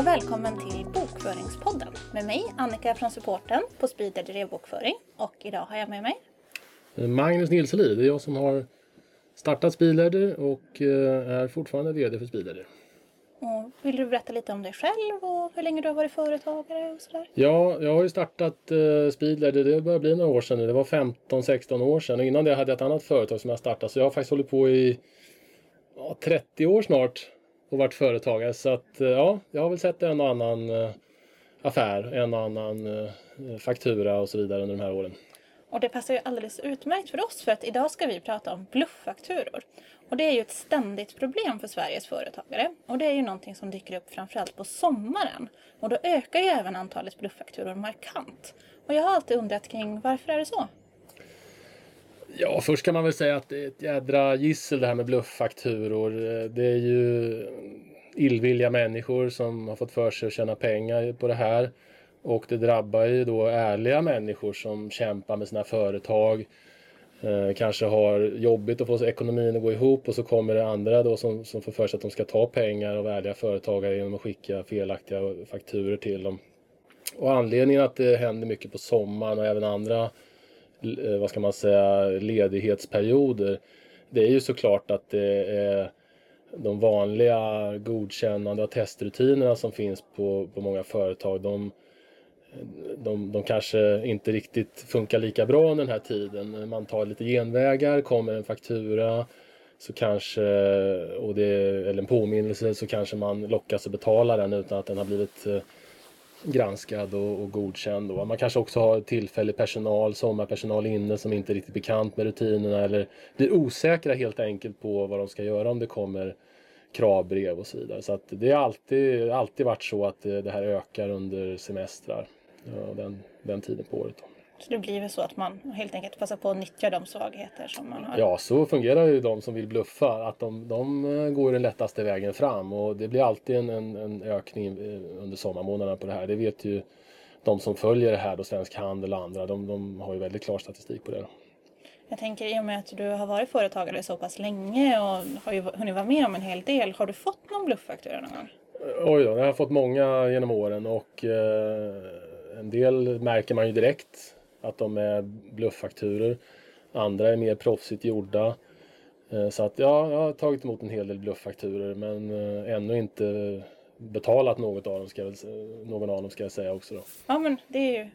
och välkommen till Bokföringspodden med mig Annika från supporten på Speeder Drevbokföring och idag har jag med mig Magnus Nilseli, det är jag som har startat Speedleader och eh, är fortfarande VD för Speedleader. Och vill du berätta lite om dig själv och hur länge du har varit företagare och sådär? Ja, jag har ju startat eh, det börjar bli några år sedan nu. Det var 15-16 år sedan och innan det hade jag ett annat företag som jag startade. Så jag har faktiskt hållit på i ja, 30 år snart och varit företagare. Så att eh, ja, jag har väl sett en och annan eh, affär, en och annan eh, faktura och så vidare under de här åren. Och det passar ju alldeles utmärkt för oss för att idag ska vi prata om blufffakturor. Och det är ju ett ständigt problem för Sveriges företagare. Och det är ju någonting som dyker upp framförallt på sommaren. Och då ökar ju även antalet blufffakturor markant. Och jag har alltid undrat kring varför är det så? Ja, först kan man väl säga att det är ett jädra gissel det här med blufffakturor. Eh, det är ju illvilliga människor som har fått för sig att tjäna pengar på det här. Och det drabbar ju då ärliga människor som kämpar med sina företag. Eh, kanske har jobbigt att få ekonomin att gå ihop och så kommer det andra då som, som får för sig att de ska ta pengar av ärliga företagare genom att skicka felaktiga fakturer till dem. Och anledningen att det händer mycket på sommaren och även andra Eh, vad ska man säga, ledighetsperioder. Det är ju såklart att det är de vanliga godkännande och testrutinerna som finns på, på många företag. De, de, de kanske inte riktigt funkar lika bra under den här tiden. Man tar lite genvägar, kommer en faktura så kanske, och det, eller en påminnelse så kanske man lockas att betala den utan att den har blivit eh, granskad och, och godkänd. Då. Man kanske också har tillfällig personal, sommarpersonal inne som inte är riktigt bekant med rutinerna eller blir osäkra helt enkelt på vad de ska göra om det kommer kravbrev och så vidare. Så att det har alltid, alltid varit så att eh, det, här ökar under semestrar eh, ja, den, den tiden på året. Då. Så det blir väl så att man helt enkelt passar på att nyttja de svagheter som man har? Ja, så fungerar ju de som vill bluffa. Att de, de eh, går den lättaste vägen fram och det blir alltid en, en, en ökning eh, under sommarmånaderna på det här. Det vet ju de som följer det här, då Svensk Handel och andra, de, de har ju väldigt klar statistik på det. Jag tänker i och med att du har varit företagare så pass länge och har ju hunnit vara med om en hel del. Har du fått någon blufffaktura någon gång? Oj då, jag har fått många genom åren och eh, en del märker man ju direkt att de är blufffakturor. Andra är mer proffsigt gjorda. Eh, så att ja, jag har tagit emot en hel del blufffakturor men eh, ännu inte betalat något av dem ska jag, någon av dem ska jag säga också. Då. Ja men det är ju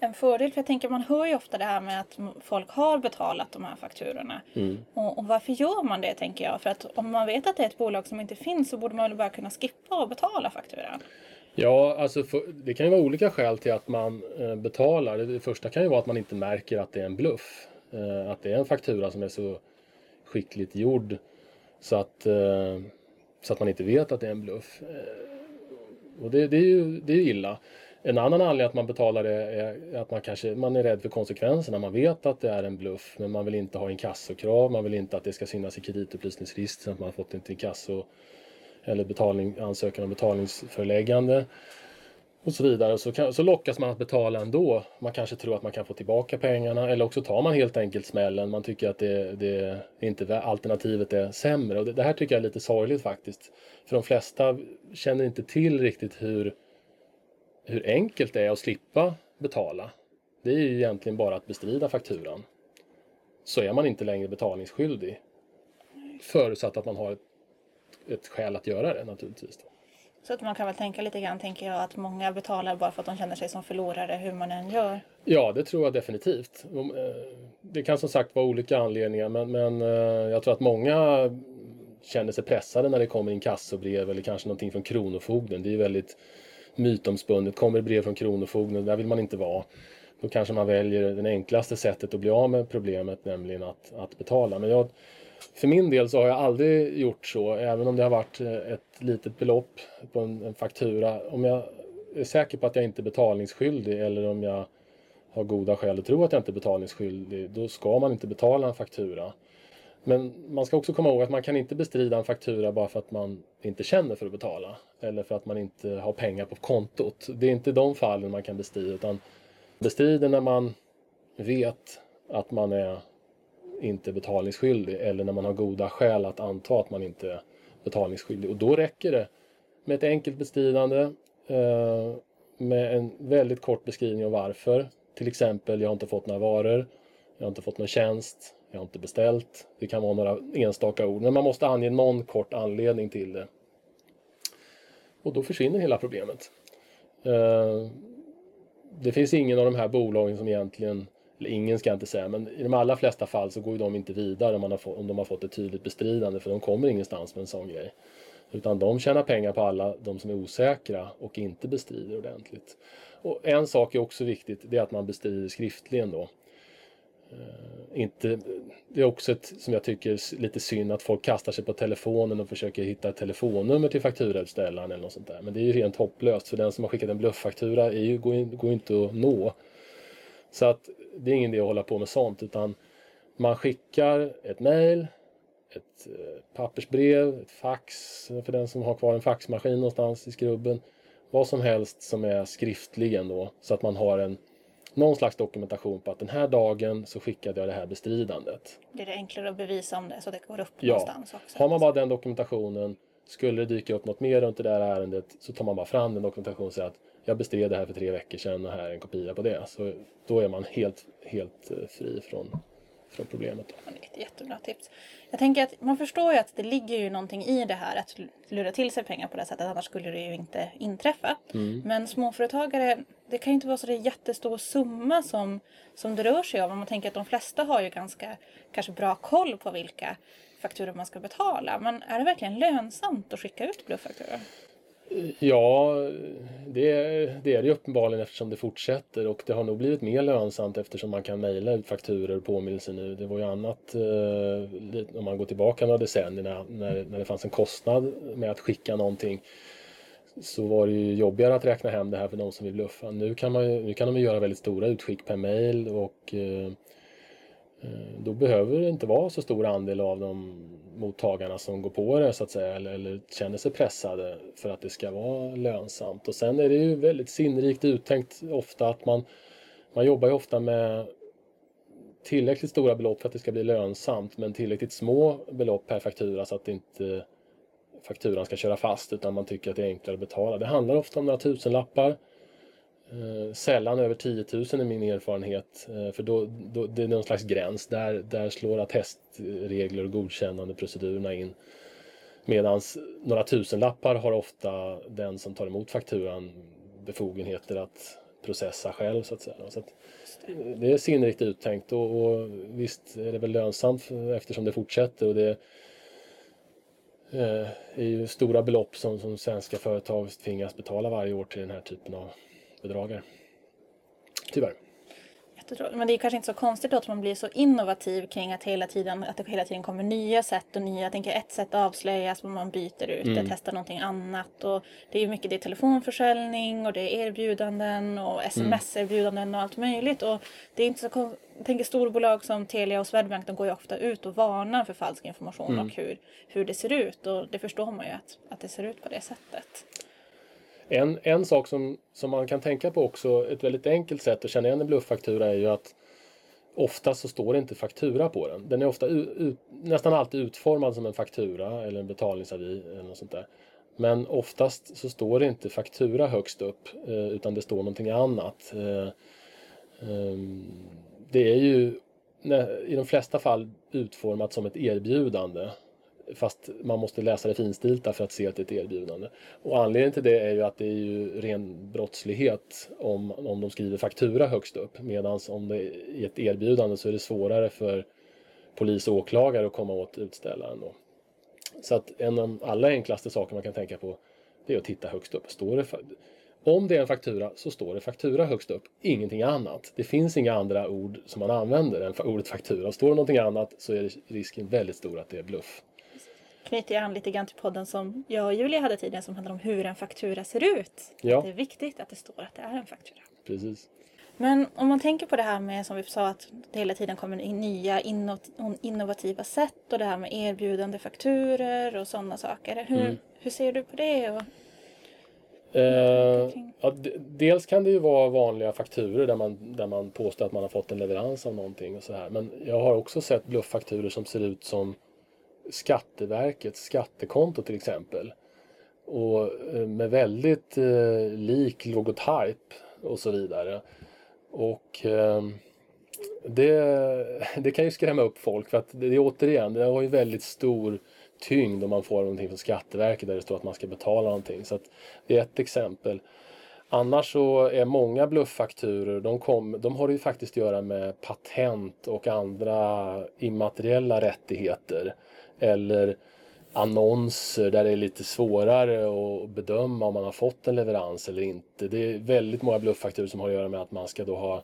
en fördel för jag tänker man hör ju ofta det här med att folk har betalat de här fakturorna. Mm. Och, och, varför gör man det tänker jag? För att om man vet att det är ett bolag som inte finns så borde man väl bara kunna skippa och betala fakturan. Ja, alltså för, det kan ju vara olika skäl till att man eh, betalar. Det, det, första kan ju vara att man inte märker att det är en bluff. Eh, att det är en faktura som är så skickligt gjord så att, eh, så att man inte vet att det är en bluff. Eh, och det, det, är ju det är illa. En annan anledning att man betalar det är att man kanske man är rädd för konsekvenserna. Man vet att det är en bluff men man vill inte ha inkassokrav. Man vill inte att det ska synas i kreditupplysningsregistret att man har fått ett inkasso eller betalning, ansökan om betalningsföreläggande och så vidare. Så, kan, så lockas man att betala ändå. Man kanske tror att man kan få tillbaka pengarna eller också tar man helt enkelt smällen. Man tycker att det, det inte, alternativet är sämre. Och det, det, här tycker jag är lite sorgligt faktiskt. För de flesta känner inte till riktigt hur, hur enkelt det är att slippa betala. Det är ju egentligen bara att bestrida fakturan. Så är man inte längre betalningsskyldig. Förutsatt att man har ett ett skäl att göra det naturligtvis. Då. Så att man kan väl tänka lite grann, tänker jag, att många betalar bara för att de känner sig som förlorare hur man än gör. Ja, det tror jag definitivt. Eh, det kan som sagt vara olika anledningar men, men eh, jag tror att många känner sig pressade när det kommer inkassobrev eller kanske någonting från Kronofogden. Det är väldigt mytomspunnet. Kommer det brev från Kronofogden, där vill man inte vara. Då kanske man väljer det enklaste sättet att bli av med problemet, nämligen att, att betala. Men jag för min del så har jag aldrig gjort så, även om det har varit eh, ett litet belopp på en, en faktura. Om jag är säker på att jag inte är betalningsskyldig eller om jag har goda skäl att tro att jag inte är betalningsskyldig, då ska man inte betala en faktura. Men man ska också komma ihåg att man kan inte bestrida en faktura bara för att man inte känner för att betala. Eller för att man inte har pengar på kontot. Det är inte de fallen man kan bestrida. Utan bestrider när man vet att man är inte betalningsskyldig eller när man har goda skäl att anta att man inte är betalningsskyldig. Och då räcker det med ett enkelt bestridande eh, med en väldigt kort beskrivning av varför. Till exempel, jag har inte fått några varor, jag har inte fått någon tjänst, jag har inte beställt. Det kan vara några enstaka ord, men man måste ange någon kort anledning till det. Och då försvinner hela problemet. Eh, det finns ingen av de här bolagen som egentligen, eller ingen ska jag inte säga, men i de allra flesta fall så går de inte vidare om, man har få, om de har fått ett tydligt bestridande för de kommer ingenstans med en sån grej. Utan de tjänar pengar på alla de som är osäkra och inte bestrider ordentligt. Och en sak är också viktigt, det är att man bestrider skriftligen då. Uh, inte, det är också ett, som jag tycker lite synd att folk kastar sig på telefonen och försöker hitta ett telefonnummer till fakturautställaren eller något sånt där. Men det är ju rent hopplöst för den som har skickat en blufffaktura är ju, går, går inte att nå. Så att det är ingen idé att hålla på med sånt utan man skickar ett mail, ett eh, pappersbrev, ett fax för den som har kvar en faxmaskin någonstans i skrubben. Vad som helst som är skriftligen då så att man har en någon slags dokumentation på att den här dagen så skickade jag det här bestridandet. Det är det enklare att bevisa om det så det går upp ja. någonstans också. Har man bara den dokumentationen, skulle det dyka upp något mer runt det där ärendet så tar man bara fram den dokumentationen och säger att jag bestred det här för tre veckor sedan och här är en kopia på det. Så då är man helt, helt eh, fri från från problemet. Ett jättebra tips. Jag tänker att man förstår ju att det ligger ju någonting i det här att lura till sig pengar på det sättet. Annars skulle det ju inte inträffa. Mm. Men småföretagare, det kan ju inte vara så det jättestor summa som, som det rör sig om. Man tänker att de flesta har ju ganska kanske bra koll på vilka fakturor man ska betala. Men är det verkligen lönsamt att skicka ut blufffakturor? Ja, det, det är det uppenbarligen eftersom det fortsätter och det har nog blivit mer lönsamt eftersom man kan mejla ut fakturor och påminnelser nu. Det var ju annat eh, om man går tillbaka några decennier när, när det fanns en kostnad med att skicka någonting så var det ju jobbigare att räkna hem det här för de som vill bluffa. Nu kan, man, nu kan de göra väldigt stora utskick per mail och Eh, Eh, då behöver det inte vara så stor andel av de mottagarna som går på det så att säga eller, eller, känner sig pressade för att det ska vara lönsamt. Och sen är det ju väldigt sinnrikt uttänkt ofta att man, man jobbar ju ofta med tillräckligt stora belopp för att det ska bli lönsamt men tillräckligt små belopp per faktura så att inte fakturan ska köra fast utan man tycker att det är enklare att betala. Det handlar ofta om några tusenlappar Eh, Eh, sällan över 10 000 är min erfarenhet. Eh, för då, då, det är någon slags gräns. Där, där slår attestregler och godkännande procedurerna in. Medan några tusenlappar har ofta den som tar emot fakturan befogenheter att processa själv så att säga. Så att eh, det är sinnrikt uttänkt och, och, visst är det väl lönsamt eftersom det fortsätter och det eh, är ju stora belopp som, som svenska företag tvingas betala varje år till den här typen av bedragare. Tyvärr. Men det är kanske inte så konstigt då att man blir så innovativ kring att, hela tiden, att det hela tiden kommer nya sätt och nya, jag tänker ett sätt avslöjas men man byter ut mm. det, testar någonting annat. Och det är mycket det är telefonförsäljning och det är erbjudanden och sms-erbjudanden och allt möjligt. Och det är inte så konstigt. Jag tänker storbolag som Telia och Swedbank de går ju ofta ut och varnar för falsk information mm. och hur, hur det ser ut. Och det förstår man ju att, att det ser ut på det sättet. En, en sak som, som man kan tänka på också, ett väldigt enkelt sätt att känna igen en blufffaktura är ju att ofta så står det inte faktura på den. Den är ofta ut, nästan alltid utformad som en faktura eller en betalningsavi eller något sånt där. Men oftast så står det inte faktura högst upp eh, utan det står någonting annat. Eh, ehm, det är ju i de flesta fall utformat som ett erbjudande Fast man måste läsa det finstilta för att se att det är ett erbjudande. Och anledningen till det är ju att det är ju ren brottslighet om, om de skriver faktura högst upp. Medan om det är ett erbjudande så är det svårare för polis och åklagare att komma åt utställaren. Då. Så att en av de allra enklaste saker man kan tänka på det är att titta högst upp. Står det om det är en faktura så står det faktura högst upp, ingenting annat. Det finns inga andra ord som man använder än ordet faktura. Står det någonting annat så är risken väldigt stor att det är bluff knyter jag an lite grann till podden som jag och Julia hade tidigare som handlar om hur en faktura ser ut. Ja. Det är viktigt att det står att det är en faktura. Precis. Men om man tänker på det här med som vi sa att det hela tiden kommer nya innovativa sätt och det här med erbjudande fakturer och sådana saker. Hur, mm. hur ser du på det? Och... Eh, ja, dels kan det ju vara vanliga fakturer där man, där man påstår att man har fått en leverans av någonting och så här. Men jag har också sett blufffakturer som ser ut som Skatteverkets skattekonto till exempel. och eh, med väldigt eh, lik logotyp och så vidare. Och eh, det, det kan ju skrämma upp folk för att det, det återigen, det har ju väldigt stor tyngd om man får någonting från Skatteverket där det står att man ska betala någonting. Så att det är ett exempel. Annars så är många blufffakturer, de, kom, de har ju faktiskt att göra med patent och andra immateriella rättigheter. Eller annonser där det är lite svårare att bedöma om man har fått en leverans eller inte. Det är väldigt många blufffakturor som har att göra med att man ska då ha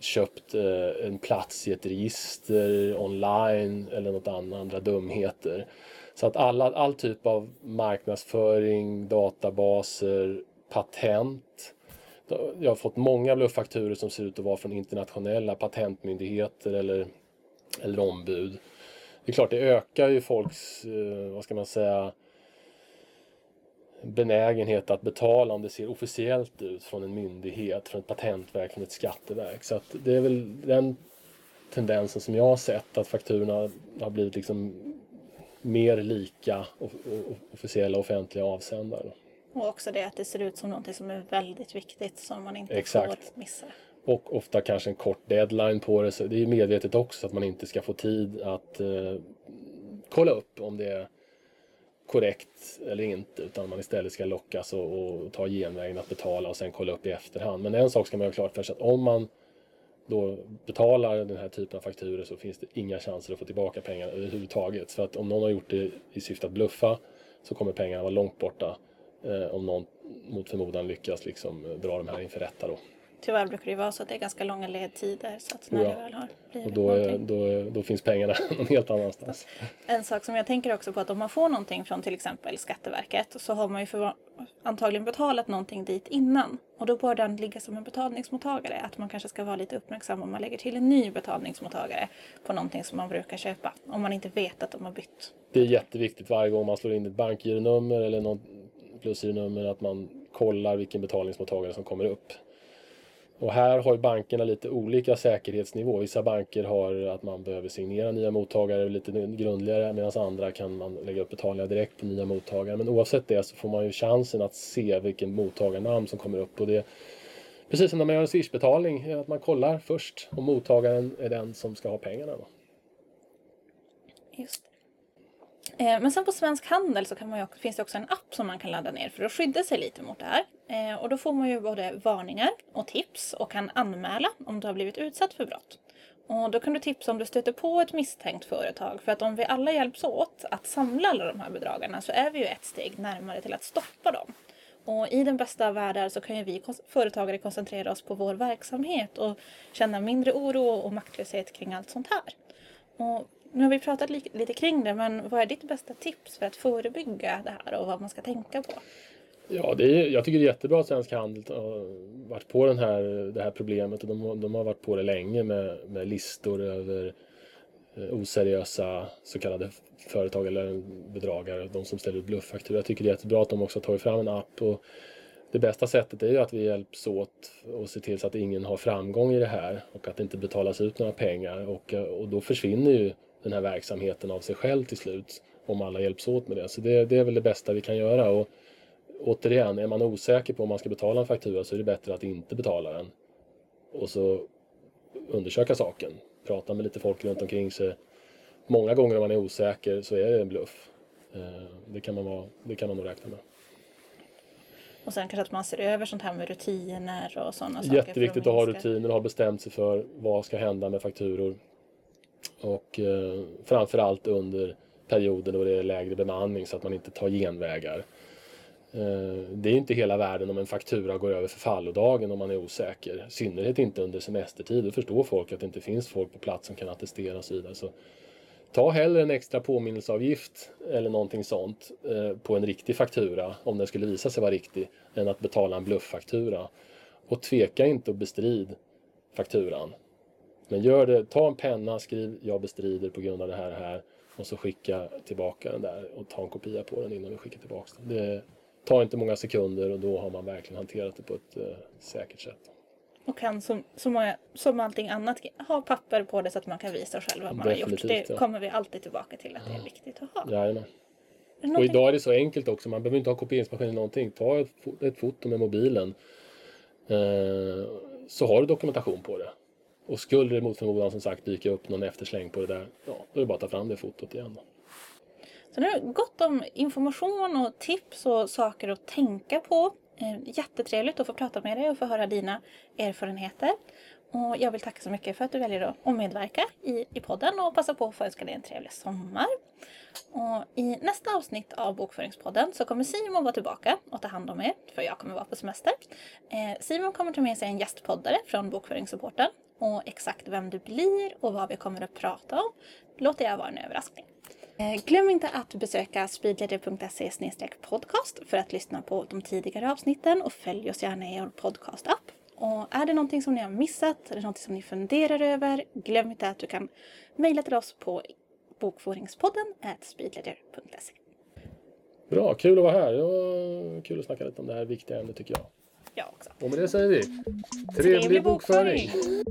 köpt eh, en plats i ett register online eller något annat, andra dumheter. Så att alla, all typ av marknadsföring, databaser, patent. Jag har fått många blufffakturor som ser ut att vara från internationella patentmyndigheter eller, eller ombud. Det är klart, det ökar ju folks, eh, vad ska man säga, benägenhet att betala om det ser officiellt ut från en myndighet, från ett patentverk, från ett skatteverk. Så att det är väl den tendensen som jag har sett, att fakturorna har blivit liksom mer lika officiella offentliga avsändare. Och också det att det ser ut som något som är väldigt viktigt som man inte Exakt. får missa. Och ofta kanske en kort deadline på det. Så det är medvetet också att man inte ska få tid att eh, kolla upp om det är korrekt eller inte. Utan man istället ska lockas och, och ta genvägen att betala och sen kolla upp i efterhand. Men en sak ska man ha klart för sig att om man då betalar den här typen av fakturer så finns det inga chanser att få tillbaka pengarna överhuvudtaget. För att om någon har gjort det i syfte att bluffa så kommer pengarna vara långt borta eh, om någon mot förmodan lyckas liksom dra de här inför rätta då. Tyvärr brukar det vara så att det är ganska långa ledtider så att när ja. det väl har blivit och då, är, då, då finns pengarna någon helt annanstans. En sak som jag tänker också på att om man får någonting från till exempel Skatteverket så har man ju för, antagligen betalat någonting dit innan och då bör den ligga som en betalningsmottagare. Att man kanske ska vara lite uppmärksam om man lägger till en ny betalningsmottagare på någonting som man brukar köpa om man inte vet att de har bytt. Det är jätteviktigt varje gång man slår in ett bankgironummer eller något plusgironummer att man kollar vilken betalningsmottagare som kommer upp. Och här har bankerna lite olika säkerhetsnivå. Vissa banker har att man behöver signera nya mottagare lite grundligare medan andra kan man lägga upp betalningar direkt på nya mottagare. Men oavsett det så får man ju chansen att se vilken mottagarnamn som kommer upp. Och det, precis som när man gör en Swish-betalning, att man kollar först om mottagaren är den som ska ha pengarna. Då. Just Eh, men sen på Svensk Handel så kan man ju, finns det också en app som man kan ladda ner för att skydda sig lite mot det här. Eh, och då får man ju både varningar och tips och kan anmäla om du har blivit utsatt för brott. Och då kan du tipsa om du stöter på ett misstänkt företag. För att om vi alla hjälps åt att samla alla de här bedragarna så är vi ju ett steg närmare till att stoppa dem. Och i den bästa av världar så kan ju vi företagare koncentrera oss på vår verksamhet och känna mindre oro och maktlöshet kring allt sånt här. Och nu har vi pratat lite kring det, men vad är ditt bästa tips för att förebygga det här och vad man ska tänka på? Ja, det är, jag tycker det är jättebra att Svensk Handel har varit på den här, det här problemet och de, de har varit på det länge med, med listor över eh, oseriösa så kallade företag eller bedragare, de som ställer ut blufffakturor. Jag tycker det är jättebra att de också har tagit fram en app och det bästa sättet är ju att vi hjälps åt och ser till så att ingen har framgång i det här och att det inte betalas ut några pengar och, och då försvinner ju den här verksamheten av sig själv till slut. Om alla hjälps åt med det. Så det, det är väl det bästa vi kan göra. Och återigen, är man osäker på om man ska betala en faktura så är det bättre att inte betala den. Och så undersöka saken. Prata med lite folk runt omkring sig. Många gånger om man är osäker så är det en bluff. Eh, det kan man, vara, det kan man nog räkna med. Och sen kanske att man ser över sånt här med rutiner och sådana saker. Jätteviktigt att ha rutiner och ha bestämt sig för vad ska hända med fakturor. Och eh, framförallt under perioder då det är lägre bemanning så att man inte tar genvägar. Eh, det är inte hela världen om en faktura går över förfallodagen om man är osäker. I synnerhet inte under semestertid. Då förstår folk att det inte finns folk på plats som kan attestera och så vidare. Så ta hellre en extra påminnelseavgift eller någonting sånt eh, på en riktig faktura om den skulle visa sig vara riktig än att betala en blufffaktura. Och tveka inte att bestrid fakturan. Men gör det, ta en penna, skriv jag bestrider på grund av det här och här och så skicka tillbaka den där och ta en kopia på den innan du skickar tillbaka den. Det tar inte många sekunder och då har man verkligen hanterat det på ett uh, säkert sätt. Och kan som, som, som allting annat ha papper på det så att man kan visa själv vad man Definitivt, har gjort. Det ja. kommer vi alltid tillbaka till att det är viktigt att ha. Jajamän. Och någonting- idag är det så enkelt också. Man behöver inte ha kopieringsmaskin eller någonting. Ta ett, ett foto med mobilen. Eh, så har du dokumentation på det. Och skulle det mot förmodan som sagt dyka upp någon eftersläng på det där. Ja, då är det bara att ta fram det fotot igen. Så nu gott om information och tips och saker att tänka på. Eh, jättetrevligt att få prata med dig och få höra dina erfarenheter. Och jag vill tacka så mycket för att du väljer att- medverka i, i podden och passa på att få önska dig en trevlig sommar. Och I nästa avsnitt av Bokföringspodden så kommer Simon vara tillbaka och ta hand om er, för jag kommer vara på semester. Eh, Simon kommer ta med sig en gästpoddare från Bokföringssupporten och exakt vem det blir och vad vi kommer att prata om låter jag vara en överraskning. Eh, Glöm inte att besöka speedleader.se podcast för att lyssna på de tidigare avsnitten och följ oss gärna i er podcast-app. Och är det någonting som ni har missat eller någonting som ni funderar över, glöm inte att du kan mejla till oss på bokföringspodden speedleader.se. Bra, kul att vara här. Det var kul att snacka lite om det här viktiga ämnet tycker jag. Jag också. Och med det säger vi trevlig, Trevlig bokföring. bokföring.